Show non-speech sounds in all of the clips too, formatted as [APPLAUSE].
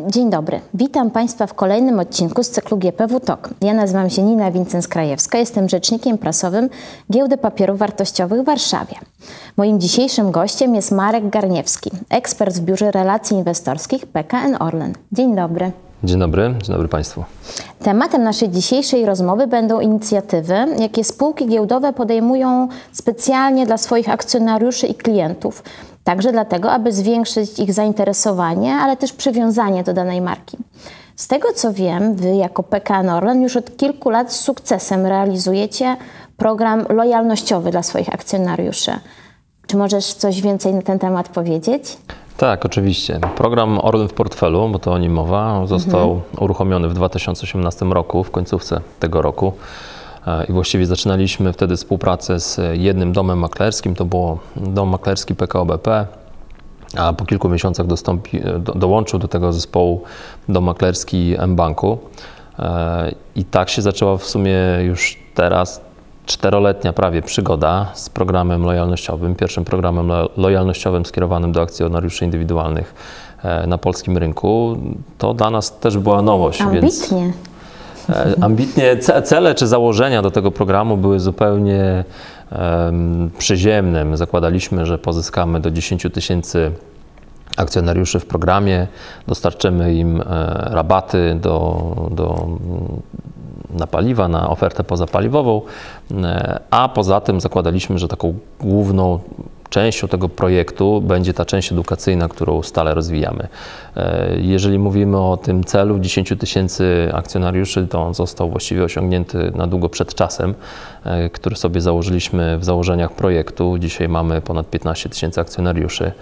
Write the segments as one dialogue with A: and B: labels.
A: Dzień dobry. Witam Państwa w kolejnym odcinku z cyklu GPW Talk. Ja nazywam się Nina Wincens-Krajewska, jestem rzecznikiem prasowym Giełdy Papierów Wartościowych w Warszawie. Moim dzisiejszym gościem jest Marek Garniewski, ekspert w Biurze Relacji Inwestorskich PKN Orlen. Dzień dobry.
B: Dzień dobry, dzień dobry Państwu.
A: Tematem naszej dzisiejszej rozmowy będą inicjatywy, jakie spółki giełdowe podejmują specjalnie dla swoich akcjonariuszy i klientów. Także dlatego, aby zwiększyć ich zainteresowanie, ale też przywiązanie do danej marki. Z tego co wiem, Wy jako PKN Orlen już od kilku lat z sukcesem realizujecie program lojalnościowy dla swoich akcjonariuszy. Czy możesz coś więcej na ten temat powiedzieć?
B: Tak, oczywiście. Program Orlen w portfelu, bo to o nim mowa, został mhm. uruchomiony w 2018 roku, w końcówce tego roku. E, I właściwie zaczynaliśmy wtedy współpracę z jednym domem maklerskim, to było dom maklerski PKO BP, a po kilku miesiącach dostąpi, do, dołączył do tego zespołu dom maklerski M-Banku. E, I tak się zaczęła w sumie już teraz czteroletnia prawie przygoda z programem lojalnościowym, pierwszym programem lojalnościowym skierowanym do akcjonariuszy indywidualnych e, na polskim rynku. To dla nas też była nowość.
A: Ambitnie. Więc
B: e, ambitnie cele czy założenia do tego programu były zupełnie um, przyziemne. My zakładaliśmy, że pozyskamy do 10 tysięcy akcjonariuszy w programie, dostarczymy im e, rabaty do, do na paliwa, na ofertę pozapaliwową, e, a poza tym zakładaliśmy, że taką główną częścią tego projektu będzie ta część edukacyjna, którą stale rozwijamy. E, jeżeli mówimy o tym celu 10 tysięcy akcjonariuszy, to on został właściwie osiągnięty na długo przed czasem, e, który sobie założyliśmy w założeniach projektu. Dzisiaj mamy ponad 15 tysięcy akcjonariuszy,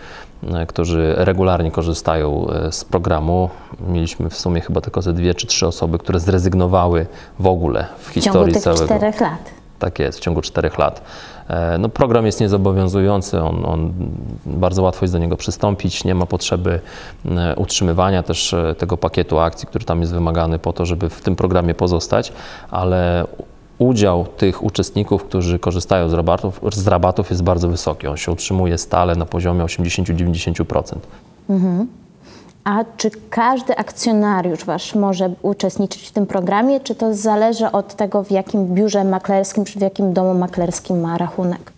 B: e, którzy regularnie korzystają z programu. Mieliśmy w sumie chyba tylko ze dwie czy trzy osoby, które zrezygnowały w ogóle w historii
A: w ciągu tych czterech lat.
B: Tak jest, w ciągu czterech lat. E, no, program jest niezobowiązujący, on, on, bardzo łatwo jest do niego przystąpić, nie ma potrzeby e, utrzymywania też e, tego pakietu akcji, który tam jest wymagany po to, żeby w tym programie pozostać, ale udział tych uczestników, którzy korzystają z rabatów, z rabatów jest bardzo wysoki. On się utrzymuje stale na poziomie 80-90%. Mhm.
A: A czy każdy akcjonariusz wasz może uczestniczyć w tym programie, czy to zależy od tego, w jakim biurze maklerskim, czy w jakim domu maklerskim ma rachunek?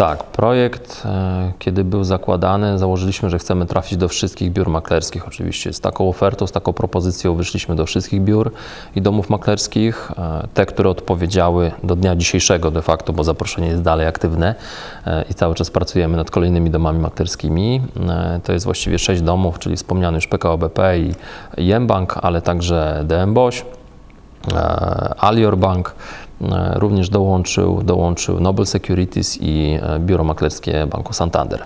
B: Tak, projekt, e, kiedy był zakładany, założyliśmy, że chcemy trafić do wszystkich biur maklerskich. Oczywiście z taką ofertą, z taką propozycją wyszliśmy do wszystkich biur i domów maklerskich. E, te, które odpowiedziały do dnia dzisiejszego de facto, bo zaproszenie jest dalej aktywne e, i cały czas pracujemy nad kolejnymi domami maklerskimi. To jest właściwie sześć domów, czyli wspomniany już PKO BP i Jembank, ale także DM Boś, Alior Bank, również dołączył, dołączył Nobel Securities i e, biuro maklerskie Banku Santander.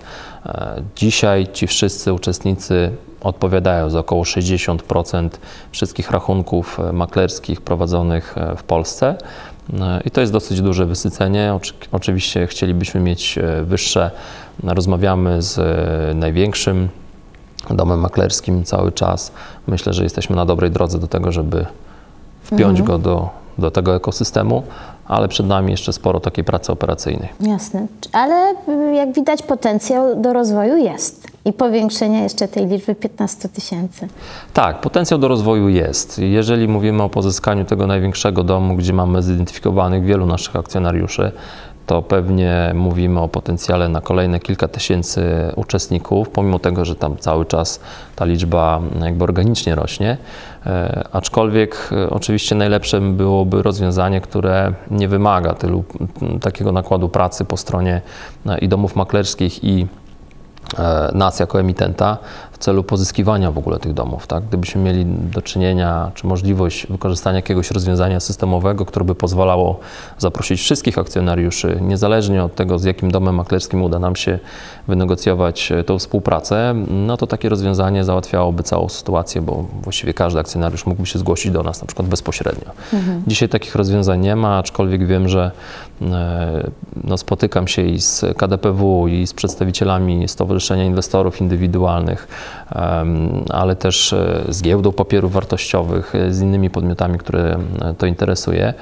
B: E, dzisiaj ci wszyscy uczestnicy odpowiadają za około 60% wszystkich rachunków maklerskich prowadzonych w Polsce. I to jest dosyć duże wysycenie. Oczywiście chcielibyśmy mieć wyższe. Rozmawiamy z największym domem maklerskim cały czas. Myślę, że jesteśmy na dobrej drodze do tego, żeby wpiąć mhm. go do do tego ekosystemu, ale przed nami jeszcze sporo takiej pracy operacyjnej.
A: Jasne, ale jak widać potencjał do rozwoju jest i powiększenia jeszcze tej liczby 15 tysięcy.
B: Tak, potencjał do rozwoju jest. Jeżeli mówimy o pozyskaniu tego największego domu, gdzie mamy zidentyfikowanych wielu naszych akcjonariuszy, to pewnie mówimy o potencjale na kolejne kilka tysięcy uczestników, pomimo tego, że tam cały czas ta liczba jakby organicznie rośnie. E, aczkolwiek e, oczywiście najlepszym byłoby rozwiązanie, które nie wymaga tylu, takiego nakładu pracy po stronie e, i domów maklerskich i nas jako emitenta, w celu pozyskiwania w ogóle tych domów. Tak? Gdybyśmy mieli do czynienia, czy możliwość wykorzystania jakiegoś rozwiązania systemowego, które by pozwalało zaprosić wszystkich akcjonariuszy, niezależnie od tego, z jakim domem maklerskim uda nam się wynegocjować e, tą współpracę, no to takie rozwiązanie załatwiałoby całą sytuację, bo właściwie każdy akcjonariusz mógłby się zgłosić do nas na przykład bezpośrednio. Mhm. Dzisiaj takich rozwiązań nie ma, aczkolwiek wiem, że e, no, spotykam się i z KDPW, i z przedstawicielami Stowarzyszenia Inwestorów Indywidualnych, ale też z giełdą papierów wartościowych, z innymi podmiotami, które to interesuje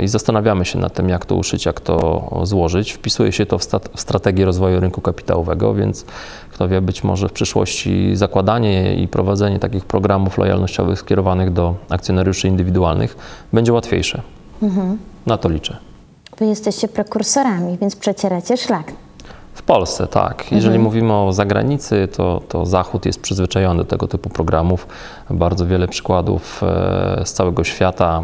B: i zastanawiamy się nad tym, jak to uszyć, jak to złożyć. Wpisuje się to w, w strategię rozwoju rynku kapitałowego, więc kto wie, być może w przyszłości zakładanie i prowadzenie takich programów lojalnościowych skierowanych do akcjonariuszy indywidualnych będzie łatwiejsze. Mhm. Na to liczę.
A: Wy jesteście prekursorami, więc przecieracie szlak.
B: W Polsce, tak. Jeżeli mhm. mówimy o zagranicy, to, to Zachód jest przyzwyczajony do tego typu programów. Bardzo wiele przykładów e, z całego świata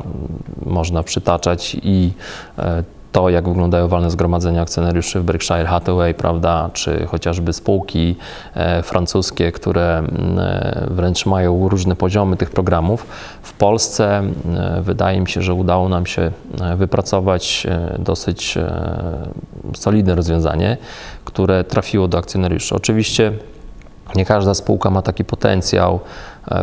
B: można przytaczać i e, to, jak wyglądają walne zgromadzenia akcjonariuszy w Berkshire Hathaway, prawda, czy chociażby spółki e, francuskie, które e, wręcz mają różne poziomy tych programów. W Polsce e, wydaje mi się, że udało nam się wypracować dosyć solidne rozwiązanie, które trafiło do akcjonariuszy. Oczywiście nie każda spółka ma taki potencjał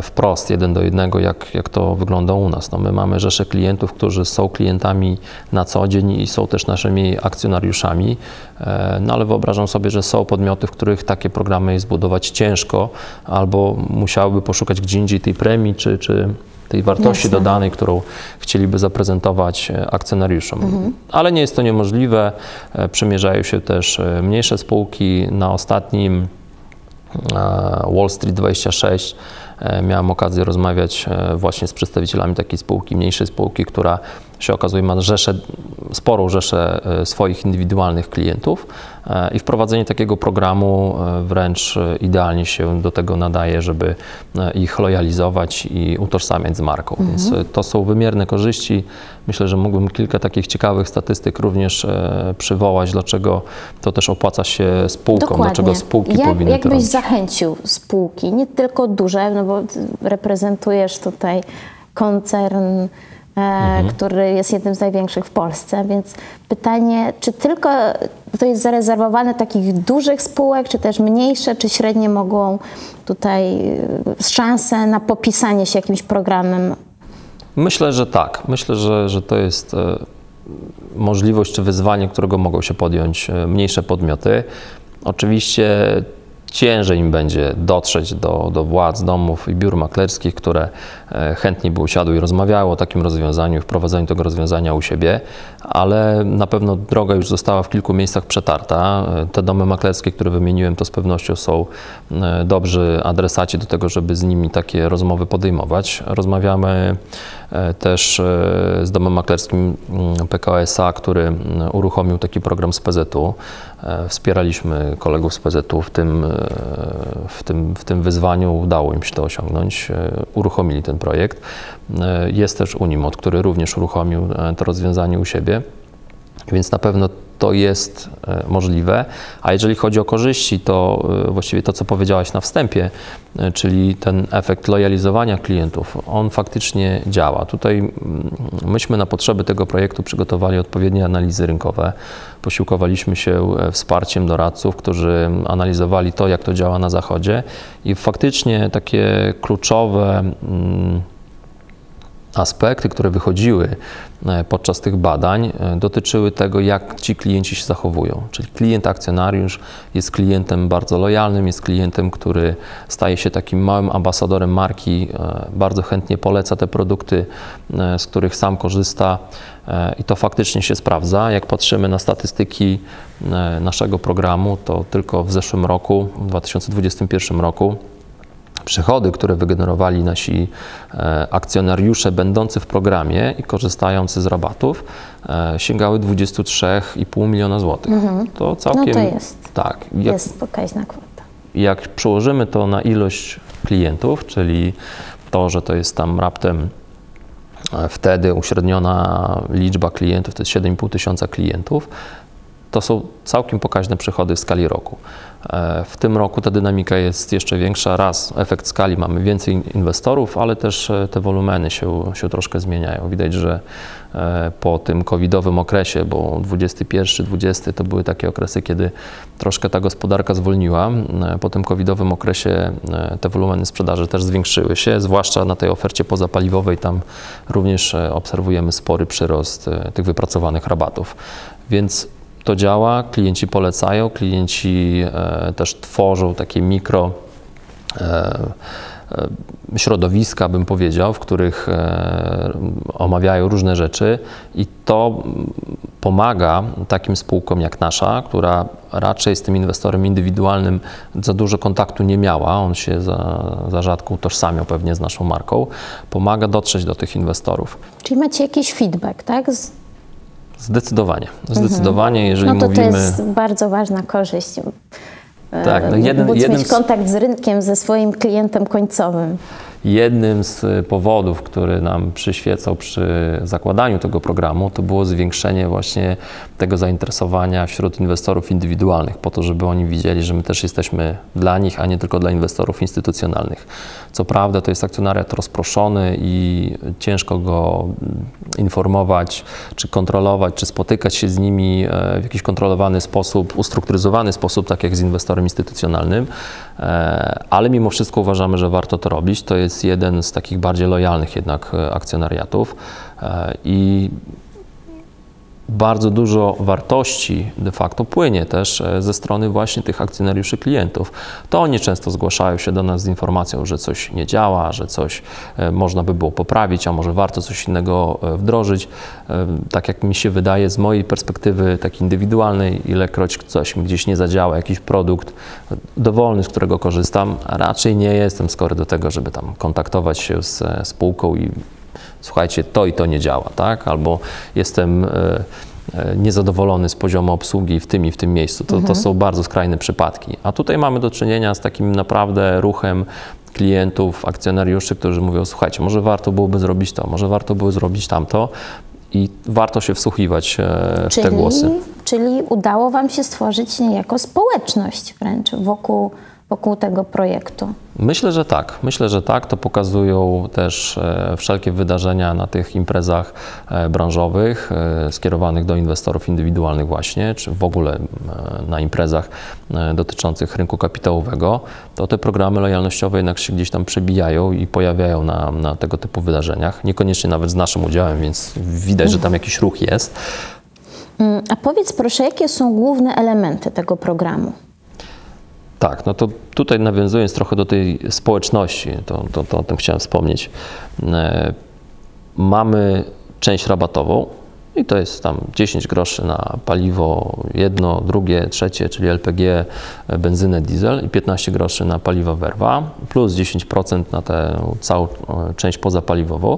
B: wprost, jeden do jednego, jak, jak to wygląda u nas. No my mamy rzesze klientów, którzy są klientami na co dzień i są też naszymi akcjonariuszami, e, no ale wyobrażam sobie, że są podmioty, w których takie programy zbudować ciężko, albo musiałyby poszukać gdzie indziej tej premii, czy, czy tej wartości Jasne. dodanej, którą chcieliby zaprezentować e, akcjonariuszom. Mhm. Ale nie jest to niemożliwe. Przymierzają się też mniejsze spółki. Na ostatnim Wall Street 26 e, miałem okazję rozmawiać e, właśnie z przedstawicielami takiej spółki, mniejszej spółki, która się okazuje ma rzeszę, sporą rzeszę e, swoich indywidualnych klientów i wprowadzenie takiego programu wręcz idealnie się do tego nadaje, żeby ich lojalizować i utożsamiać z marką. Mhm. Więc to są wymierne korzyści. Myślę, że mógłbym kilka takich ciekawych statystyk również przywołać, dlaczego to też opłaca się spółkom,
A: Dokładnie.
B: dlaczego spółki
A: Jak,
B: powinny
A: jak
B: to robić.
A: zachęcił spółki, nie tylko duże, no bo reprezentujesz tutaj koncern, e, mhm. który jest jednym z największych w Polsce, więc pytanie, czy tylko to jest zarezerwowane takich dużych spółek, czy też mniejsze, czy średnie mogą tutaj e, szanse na popisanie się jakimś programem?
B: Myślę, że tak. Myślę, że, że to jest e, możliwość czy wyzwanie, którego mogą się podjąć e, mniejsze podmioty. Oczywiście ciężej im będzie dotrzeć do, do władz domów i biur maklerskich, które e, chętnie by usiadły i rozmawiały o takim rozwiązaniu, wprowadzeniu tego rozwiązania u siebie, ale na pewno droga już została w kilku miejscach przetarta. E, te domy maklerskie, które wymieniłem, to z pewnością są e, dobrzy adresaci do tego, żeby z nimi takie rozmowy podejmować. Rozmawiamy też z domem maklerskim mm, PKSA, który mm, uruchomił taki program z PZU. Wspieraliśmy kolegów z PZU w tym w tym, w tym wyzwaniu udało im się to osiągnąć. E, uruchomili ten projekt. E, jest też Unimod, który również uruchomił e, to rozwiązanie u siebie. Więc na pewno to jest e, możliwe. A jeżeli chodzi o korzyści, to e, właściwie to, co powiedziałaś na wstępie, e, czyli ten efekt lojalizowania klientów, on faktycznie działa. Tutaj myśmy na potrzeby tego projektu przygotowali odpowiednie analizy rynkowe. Posiłkowaliśmy się wsparciem doradców, którzy analizowali to, jak to działa na Zachodzie i faktycznie takie kluczowe aspekty, które wychodziły e, podczas tych badań, e, dotyczyły tego, jak ci klienci się zachowują. Czyli klient akcjonariusz jest klientem bardzo lojalnym, jest klientem, który staje się takim małym ambasadorem marki, e, bardzo chętnie poleca te produkty, z których sam korzysta i to faktycznie się sprawdza. Jak patrzymy na statystyki naszego programu, to tylko w zeszłym roku, w 2021 roku, Przychody, które wygenerowali nasi e, akcjonariusze będący w programie i korzystający z rabatów, e, sięgały 23,5 miliona złotych. Mhm.
A: To całkiem. No to jest. Tak. Jak, jest pokaźna kwota.
B: Jak przełożymy to na ilość klientów, czyli to, że to jest tam raptem e, wtedy uśredniona liczba klientów, to jest 7,5 tysiąca klientów, to są całkiem pokaźne przychody w skali roku. E, w tym roku ta dynamika jest jeszcze większa. Raz, efekt skali, mamy więcej inwestorów, ale też e, te wolumeny się, się troszkę zmieniają. Widać, że e, po tym covidowym okresie, bo 21, 20 to były takie okresy, kiedy troszkę ta gospodarka zwolniła. Po tym covidowym okresie te wolumeny sprzedaży też zwiększyły się, zwłaszcza na tej ofercie pozapaliwowej. Tam również obserwujemy spory przyrost tych wypracowanych rabatów. Więc to działa, klienci polecają, klienci e, też tworzą takie mikro środowiska, bym powiedział, w których omawiają różne rzeczy i to pomaga takim spółkom jak nasza, która raczej z tym inwestorem indywidualnym za dużo kontaktu nie miała, on się za, za rzadko utożsamiał pewnie z naszą marką, pomaga dotrzeć do tych inwestorów.
A: Czyli macie jakiś feedback, tak? Z...
B: Zdecydowanie. Zdecydowanie, jeżeli
A: no to
B: mówimy...
A: to jest bardzo ważna korzyść.
B: Tak, no
A: jeden, móc
B: jeden
A: mieć kontakt z rynkiem, ze swoim klientem końcowym.
B: Jednym z powodów, który nam przyświecał przy zakładaniu tego programu, to było zwiększenie właśnie tego zainteresowania wśród inwestorów indywidualnych, po to, żeby oni widzieli, że my też jesteśmy dla nich, a nie tylko dla inwestorów instytucjonalnych. Co prawda to jest akcjonariat rozproszony i ciężko go informować, czy kontrolować, czy spotykać się z nimi e, w jakiś kontrolowany sposób, ustrukturyzowany sposób, tak jak z inwestorem instytucjonalnym, ale mimo wszystko uważamy, że warto to robić. To jest jeden z takich bardziej lojalnych jednak e, akcjonariatów e, i bardzo dużo wartości de facto płynie też e, ze strony właśnie tych akcjonariuszy klientów. To oni często zgłaszają się do nas z informacją, że coś nie działa, że coś e, można by było poprawić, a może warto coś innego e, wdrożyć. Tak jak mi się wydaje, z mojej perspektywy takiej indywidualnej, ilekroć coś mi gdzieś nie zadziała, jakiś produkt dowolny, z którego korzystam, raczej nie jestem skory do tego, żeby tam kontaktować się z spółką i słuchajcie, to i to nie działa, tak? Albo jestem e, e, niezadowolony z poziomu obsługi w tym i w tym miejscu. To, to są bardzo skrajne przypadki. A tutaj mamy do czynienia z takim naprawdę ruchem klientów, akcjonariuszy, którzy mówią, słuchajcie, może warto byłoby zrobić to, może warto było zrobić tamto i warto się wsłuchiwać e, w te głosy.
A: czyli udało Wam się stworzyć niejako społeczność wręcz wokół, wokół tego projektu.
B: Myślę, że tak. Myślę, że tak. To pokazują też e, wszelkie wydarzenia na tych imprezach e, branżowych e, skierowanych do inwestorów indywidualnych właśnie, czy w ogóle na imprezach dotyczących rynku kapitałowego. To te programy lojalnościowe jednak się gdzieś tam przebijają i pojawiają na, na tego typu wydarzeniach. Niekoniecznie nawet z naszym udziałem, więc widać, że tam jakiś ruch jest.
A: Mm, A powiedz proszę, jakie są główne elementy tego programu?
B: Tak, no to tutaj nawiązując trochę do tej społeczności, to, to, to o tym chciałem wspomnieć. E, mamy część rabatową i to jest tam 10 groszy na paliwo jedno, drugie, trzecie, czyli LPG, e, benzynę, diesel i 15 groszy na paliwo werwa, plus 10% na tę całą e, część pozapaliwową.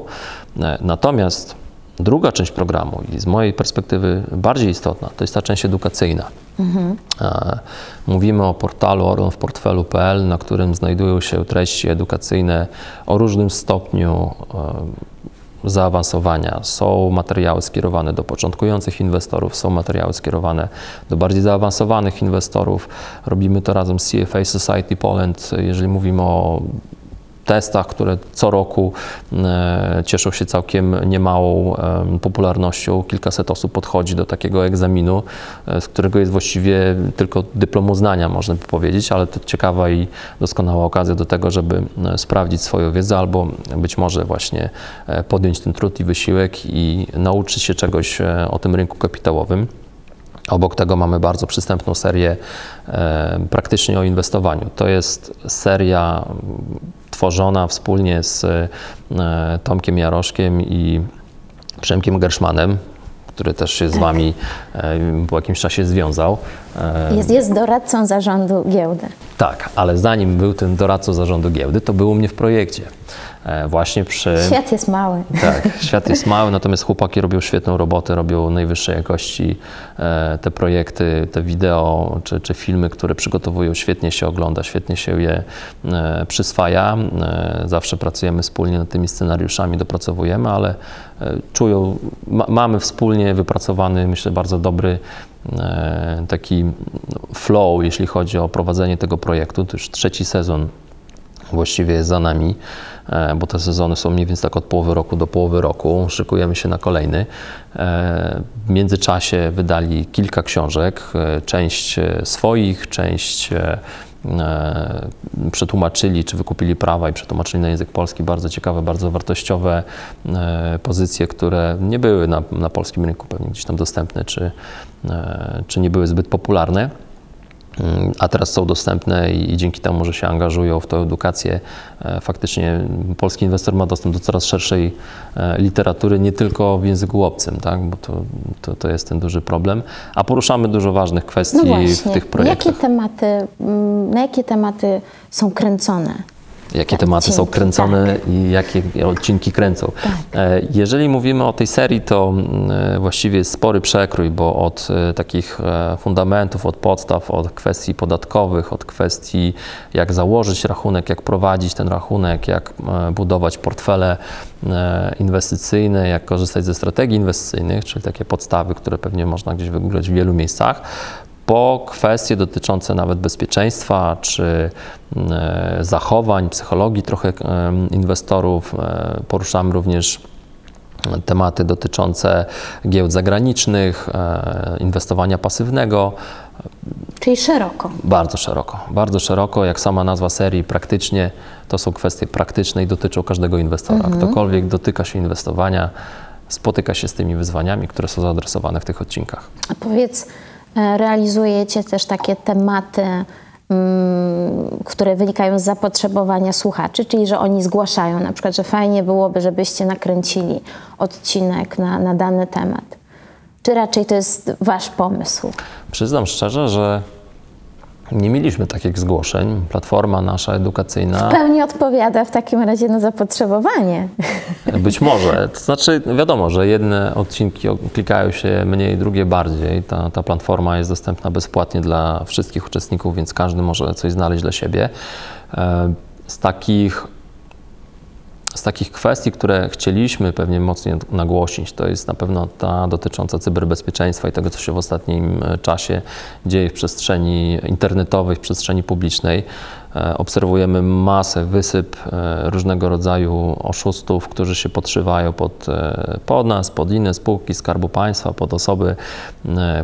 B: Natomiast druga część programu i z mojej perspektywy bardziej istotna, to jest ta część edukacyjna. E, Mówimy o portalu orlonwportfelu.pl, na którym znajdują się treści edukacyjne o różnym stopniu e, zaawansowania. Są materiały skierowane do początkujących inwestorów, są materiały skierowane do bardziej zaawansowanych inwestorów. Robimy to razem z CFA Society Poland, jeżeli mówimy o testach, które co roku e, cieszą się całkiem niemałą popularnością. Kilkaset osób podchodzi do takiego egzaminu, e, z którego jest właściwie tylko dyplom uznania, można by powiedzieć, ale to ciekawa i doskonała okazja do tego, żeby e, sprawdzić swoją wiedzę albo być może właśnie podjąć ten trud i wysiłek i nauczyć się czegoś o tym rynku kapitałowym. Obok tego mamy bardzo przystępną serię e, praktycznie o inwestowaniu. To jest seria tworzona wspólnie z e, Tomkiem Jaroszkiem i Przemkiem Gerszmanem, który też się z Wami e, po jakimś czasie związał.
A: Jest, jest doradcą zarządu giełdy.
B: tak, ale zanim był tym doradcą zarządu giełdy, to był u mnie w projekcie. E, właśnie przy...
A: Świat jest mały.
B: Tak, świat jest mały, natomiast chłopaki robią świetną robotę, robią najwyższej jakości e, te projekty, te wideo czy, czy filmy, które przygotowują, świetnie się ogląda, świetnie się je e, przyswaja. Zawsze pracujemy wspólnie nad tymi scenariuszami, dopracowujemy, ale czują, ma, mamy wspólnie wypracowany, myślę, bardzo dobry taki flow, jeśli chodzi o prowadzenie tego projektu. To już trzeci sezon właściwie jest za nami, e, bo te sezony są mniej więcej tak od połowy roku do połowy roku. Szykujemy się na kolejny. E, W międzyczasie wydali kilka książek, e, część e, swoich, część e, e, przetłumaczyli, czy wykupili prawa i przetłumaczyli na język polski bardzo ciekawe, bardzo wartościowe e, pozycje, które nie były na, na polskim rynku pewnie gdzieś tam dostępne, czy, e, czy nie były zbyt popularne. A teraz są dostępne i, dzięki temu, że się angażują w tę edukację, e, faktycznie polski inwestor ma dostęp do coraz szerszej e, literatury, nie tylko w języku obcym, tak? bo to, to, to jest ten duży problem. A poruszamy dużo ważnych kwestii
A: no
B: w tych projektach.
A: Jakie tematy, mm, na jakie tematy są kręcone?
B: Jakie tematy są kręcone tak. i jakie odcinki kręcą. Tak. E, jeżeli mówimy o tej serii, to mm, e, właściwie jest spory przekrój, bo od e, takich fundamentów, od podstaw, od kwestii podatkowych, od kwestii jak założyć rachunek, jak prowadzić ten rachunek, jak budować portfele inwestycyjne, jak korzystać ze strategii inwestycyjnych, czyli takie podstawy, które pewnie można gdzieś wygooglać w wielu miejscach, po kwestie dotyczące nawet bezpieczeństwa czy e, zachowań, psychologii trochę inwestorów. E, poruszamy również tematy dotyczące giełd zagranicznych, e, inwestowania pasywnego.
A: Czyli szeroko.
B: Bardzo szeroko. Bardzo szeroko, jak sama nazwa serii, praktycznie to są kwestie praktyczne i dotyczą każdego inwestora. Mhm. Ktokolwiek dotyka się inwestowania, spotyka się z tymi wyzwaniami, które są zaadresowane w tych odcinkach.
A: A powiedz, E, realizujecie też takie tematy, mm, które wynikają z zapotrzebowania słuchaczy, czyli że oni zgłaszają na przykład, że fajnie byłoby, żebyście nakręcili odcinek na, na dany temat. Czy raczej to jest Wasz pomysł?
B: Przyznam szczerze, że nie mieliśmy takich zgłoszeń. Platforma nasza edukacyjna.
A: W pełni odpowiada w takim razie na zapotrzebowanie. [LAUGHS]
B: Być może. To znaczy, wiadomo, że jedne odcinki klikają się mniej, drugie bardziej. Ta, ta platforma jest dostępna bezpłatnie dla wszystkich uczestników, więc każdy może coś znaleźć dla siebie. E, z takich z takich kwestii, które chcieliśmy pewnie mocniej nagłośnić, to jest na pewno ta dotycząca cyberbezpieczeństwa i tego, co się w ostatnim e, czasie dzieje w przestrzeni internetowej, w przestrzeni publicznej. E, obserwujemy masę, wysyp e, różnego rodzaju oszustów, którzy się podszywają pod, pod nas, pod inne spółki Skarbu Państwa, pod osoby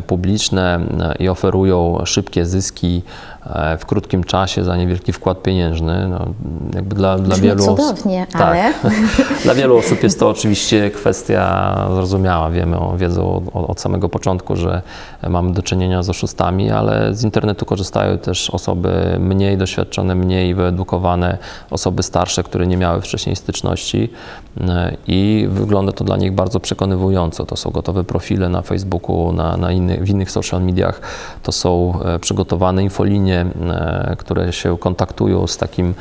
B: publiczne i oferują szybkie zyski E, w krótkim czasie za niewielki wkład pieniężny. No,
A: jakby dla, dla wielu cudownie, osób, ale... Tak, [LAUGHS]
B: dla wielu osób jest to oczywiście kwestia zrozumiała. Wiemy, wiedzą od, od samego początku, że mamy do czynienia z oszustami, ale z internetu korzystają też osoby mniej doświadczone, mniej wyedukowane, osoby starsze, które nie miały wcześniej styczności e, i wygląda to dla nich bardzo przekonywująco. To są gotowe profile na Facebooku, na, na innych, w innych social mediach, to są e, przygotowane infolinie, E, które się kontaktują z takim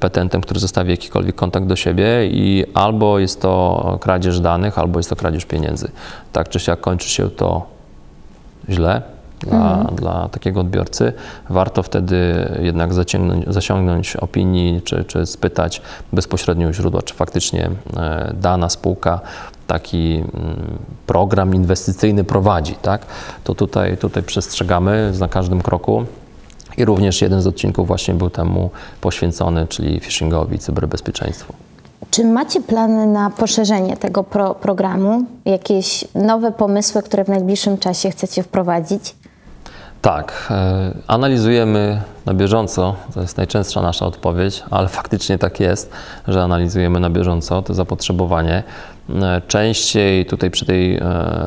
B: petentem, który zostawi jakikolwiek kontakt do siebie i albo jest to kradzież danych, albo jest to kradzież pieniędzy. Tak czy siak kończy się to źle, dla, mhm. dla, takiego odbiorcy. Warto wtedy jednak zasięgnąć opinii, czy, czy spytać bezpośrednio u źródła, czy faktycznie e, dana spółka taki mm, program inwestycyjny prowadzi. Tak? To tutaj, tutaj przestrzegamy na każdym kroku. I również jeden z odcinków właśnie był temu poświęcony, czyli phishingowi, cyberbezpieczeństwu.
A: Czy macie plany na poszerzenie tego pro programu? Jakieś nowe pomysły, które w najbliższym czasie chcecie wprowadzić?
B: Tak, e, analizujemy na bieżąco, to jest najczęstsza nasza odpowiedź, ale faktycznie tak jest, że analizujemy na bieżąco to zapotrzebowanie. E, częściej tutaj przy tej e,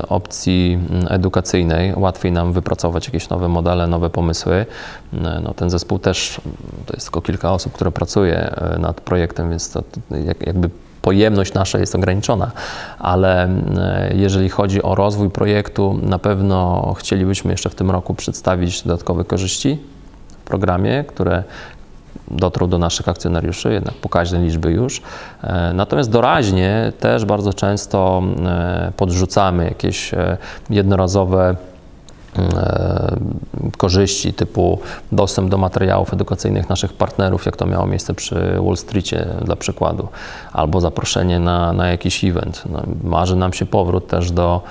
B: opcji edukacyjnej łatwiej nam wypracować jakieś nowe modele, nowe pomysły. No, ten zespół też, to jest tylko kilka osób, które pracuje nad projektem, więc to jakby pojemność nasza jest ograniczona, ale e, jeżeli chodzi o rozwój projektu, na pewno chcielibyśmy jeszcze w tym roku przedstawić dodatkowe korzyści w programie, które dotrą do naszych akcjonariuszy, jednak pokaźne liczby już. E, natomiast doraźnie też bardzo często e, podrzucamy jakieś jednorazowe korzyści typu dostęp do materiałów edukacyjnych naszych partnerów, jak to miało miejsce przy Wall Streetie dla przykładu, albo zaproszenie na, na jakiś event. No, marzy nam się powrót też do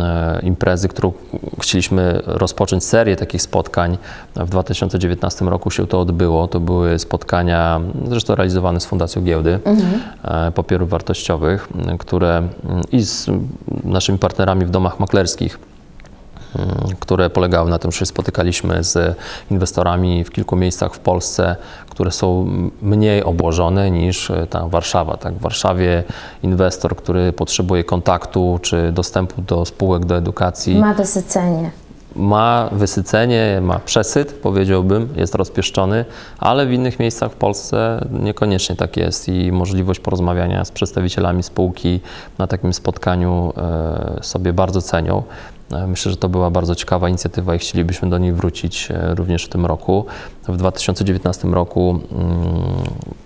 B: e, imprezy, którą chcieliśmy rozpocząć serię takich spotkań. W 2019 roku się to odbyło. To były spotkania zresztą realizowane z Fundacją Giełdy mhm. E, Papierów Wartościowych, które i z naszymi partnerami w domach maklerskich które polegały na tym, że się spotykaliśmy z inwestorami w kilku miejscach w Polsce, które są mniej obłożone niż e, ta Warszawa. Tak? W Warszawie inwestor, który potrzebuje kontaktu czy dostępu do spółek, do edukacji.
A: Ma wysycenie.
B: ma wysycenie, ma przesyt, powiedziałbym, jest rozpieszczony, ale w innych miejscach w Polsce niekoniecznie tak jest i możliwość porozmawiania z przedstawicielami spółki na takim spotkaniu e, sobie bardzo cenią. E, myślę, że to była bardzo ciekawa inicjatywa i chcielibyśmy do niej wrócić e, również w tym roku. W 2019 roku mm,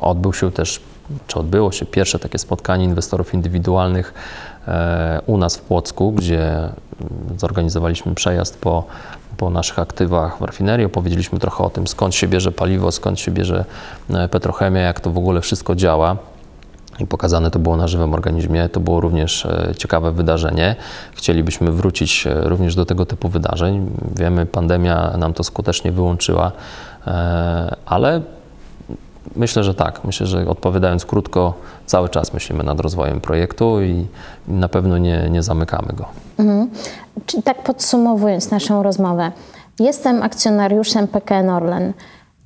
B: odbył się też, czy odbyło się pierwsze takie spotkanie inwestorów indywidualnych e, u nas w Płocku, gdzie mm, zorganizowaliśmy przejazd po, po naszych aktywach w rafinerii, opowiedzieliśmy trochę o tym, skąd się bierze paliwo, skąd się bierze petrochemia, jak to w ogóle wszystko działa i pokazane to było na żywym organizmie. To było również e, ciekawe wydarzenie. Chcielibyśmy wrócić e, również do tego typu wydarzeń. Wiemy, pandemia nam to skutecznie wyłączyła, e, ale myślę, że tak. Myślę, że odpowiadając krótko, cały czas myślimy nad rozwojem projektu i na pewno nie, nie zamykamy go. Mhm.
A: Czyli tak podsumowując naszą rozmowę, jestem akcjonariuszem PKN Orlen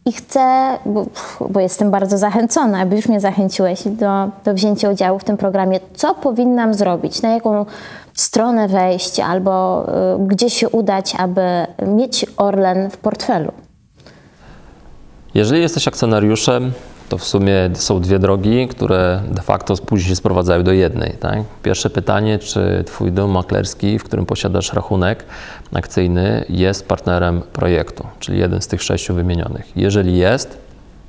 A: i chcę, bo, bo, jestem bardzo zachęcona, aby już mnie zachęciłeś do, do wzięcia udziału w tym programie, co powinnam zrobić, na jaką stronę wejść albo y, gdzie się udać, aby mieć Orlen w portfelu?
B: Jeżeli jesteś akcjonariuszem, to w sumie są dwie drogi, które de facto później się sprowadzają do jednej. Tak? Pierwsze pytanie, czy Twój dom maklerski, w którym posiadasz rachunek akcyjny, jest partnerem projektu, czyli jeden z tych sześciu wymienionych. Jeżeli jest,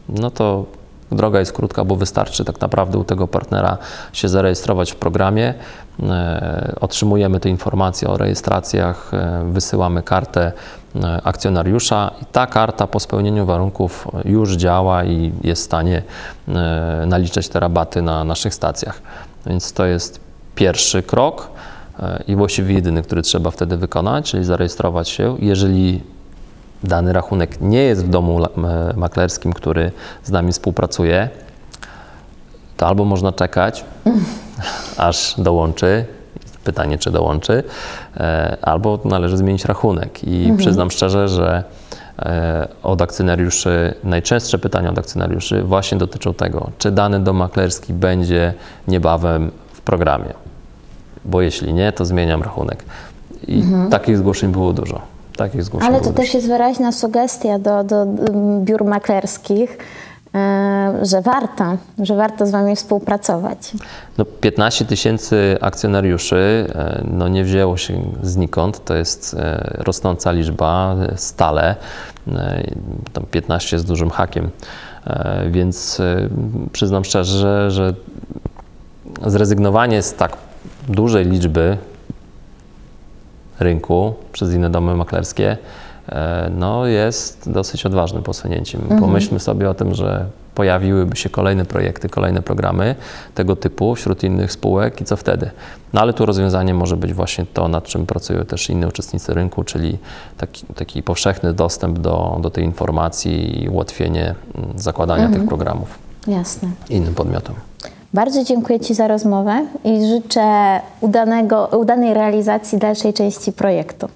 B: no to droga jest krótka, bo wystarczy tak naprawdę u tego partnera się zarejestrować w programie. E, otrzymujemy te informacje o rejestracjach, e, wysyłamy kartę E, akcjonariusza i ta karta po spełnieniu warunków już działa i jest w stanie naliczać te rabaty na naszych stacjach. Więc to jest pierwszy krok i właściwie jedyny, który trzeba wtedy wykonać, czyli zarejestrować się. Jeżeli dany rachunek nie jest w domu maklerskim, który z nami współpracuje, to albo można czekać, [LAUGHS] aż dołączy pytanie, czy dołączy, e, albo należy zmienić rachunek. I mhm. przyznam szczerze, że e, od akcjonariuszy, najczęstsze pytania od akcjonariuszy właśnie dotyczą tego, czy dany dom maklerski będzie niebawem w programie. Bo jeśli nie, to zmieniam rachunek. I mhm. takich zgłoszeń było dużo. Takich zgłoszeń
A: Ale to też jest wyraźna sugestia do, do biur maklerskich, E, że warto, że warto z Wami współpracować.
B: No 15 tysięcy akcjonariuszy e, no nie wzięło się znikąd, to jest e, rosnąca liczba stale, tam 15 z dużym hakiem, więc przyznam szczerze, że zrezygnowanie z tak dużej liczby rynku przez inne domy maklerskie E, no, jest dosyć odważnym posunięciem. Mhm. Pomyślmy sobie o tym, że pojawiłyby się kolejne projekty, kolejne programy tego typu wśród innych spółek i co wtedy? No ale tu rozwiązanie może być właśnie to, nad czym pracują też inni uczestnicy rynku, czyli taki, taki powszechny dostęp do, do tej informacji i ułatwienie mm, zakładania mhm. tych programów.
A: Jasne.
B: Innym podmiotom.
A: Bardzo dziękuję Ci za rozmowę i życzę udanego, udanej realizacji dalszej części projektu.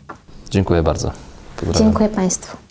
B: Dziękuję bardzo.
A: Dziękuję Państwu.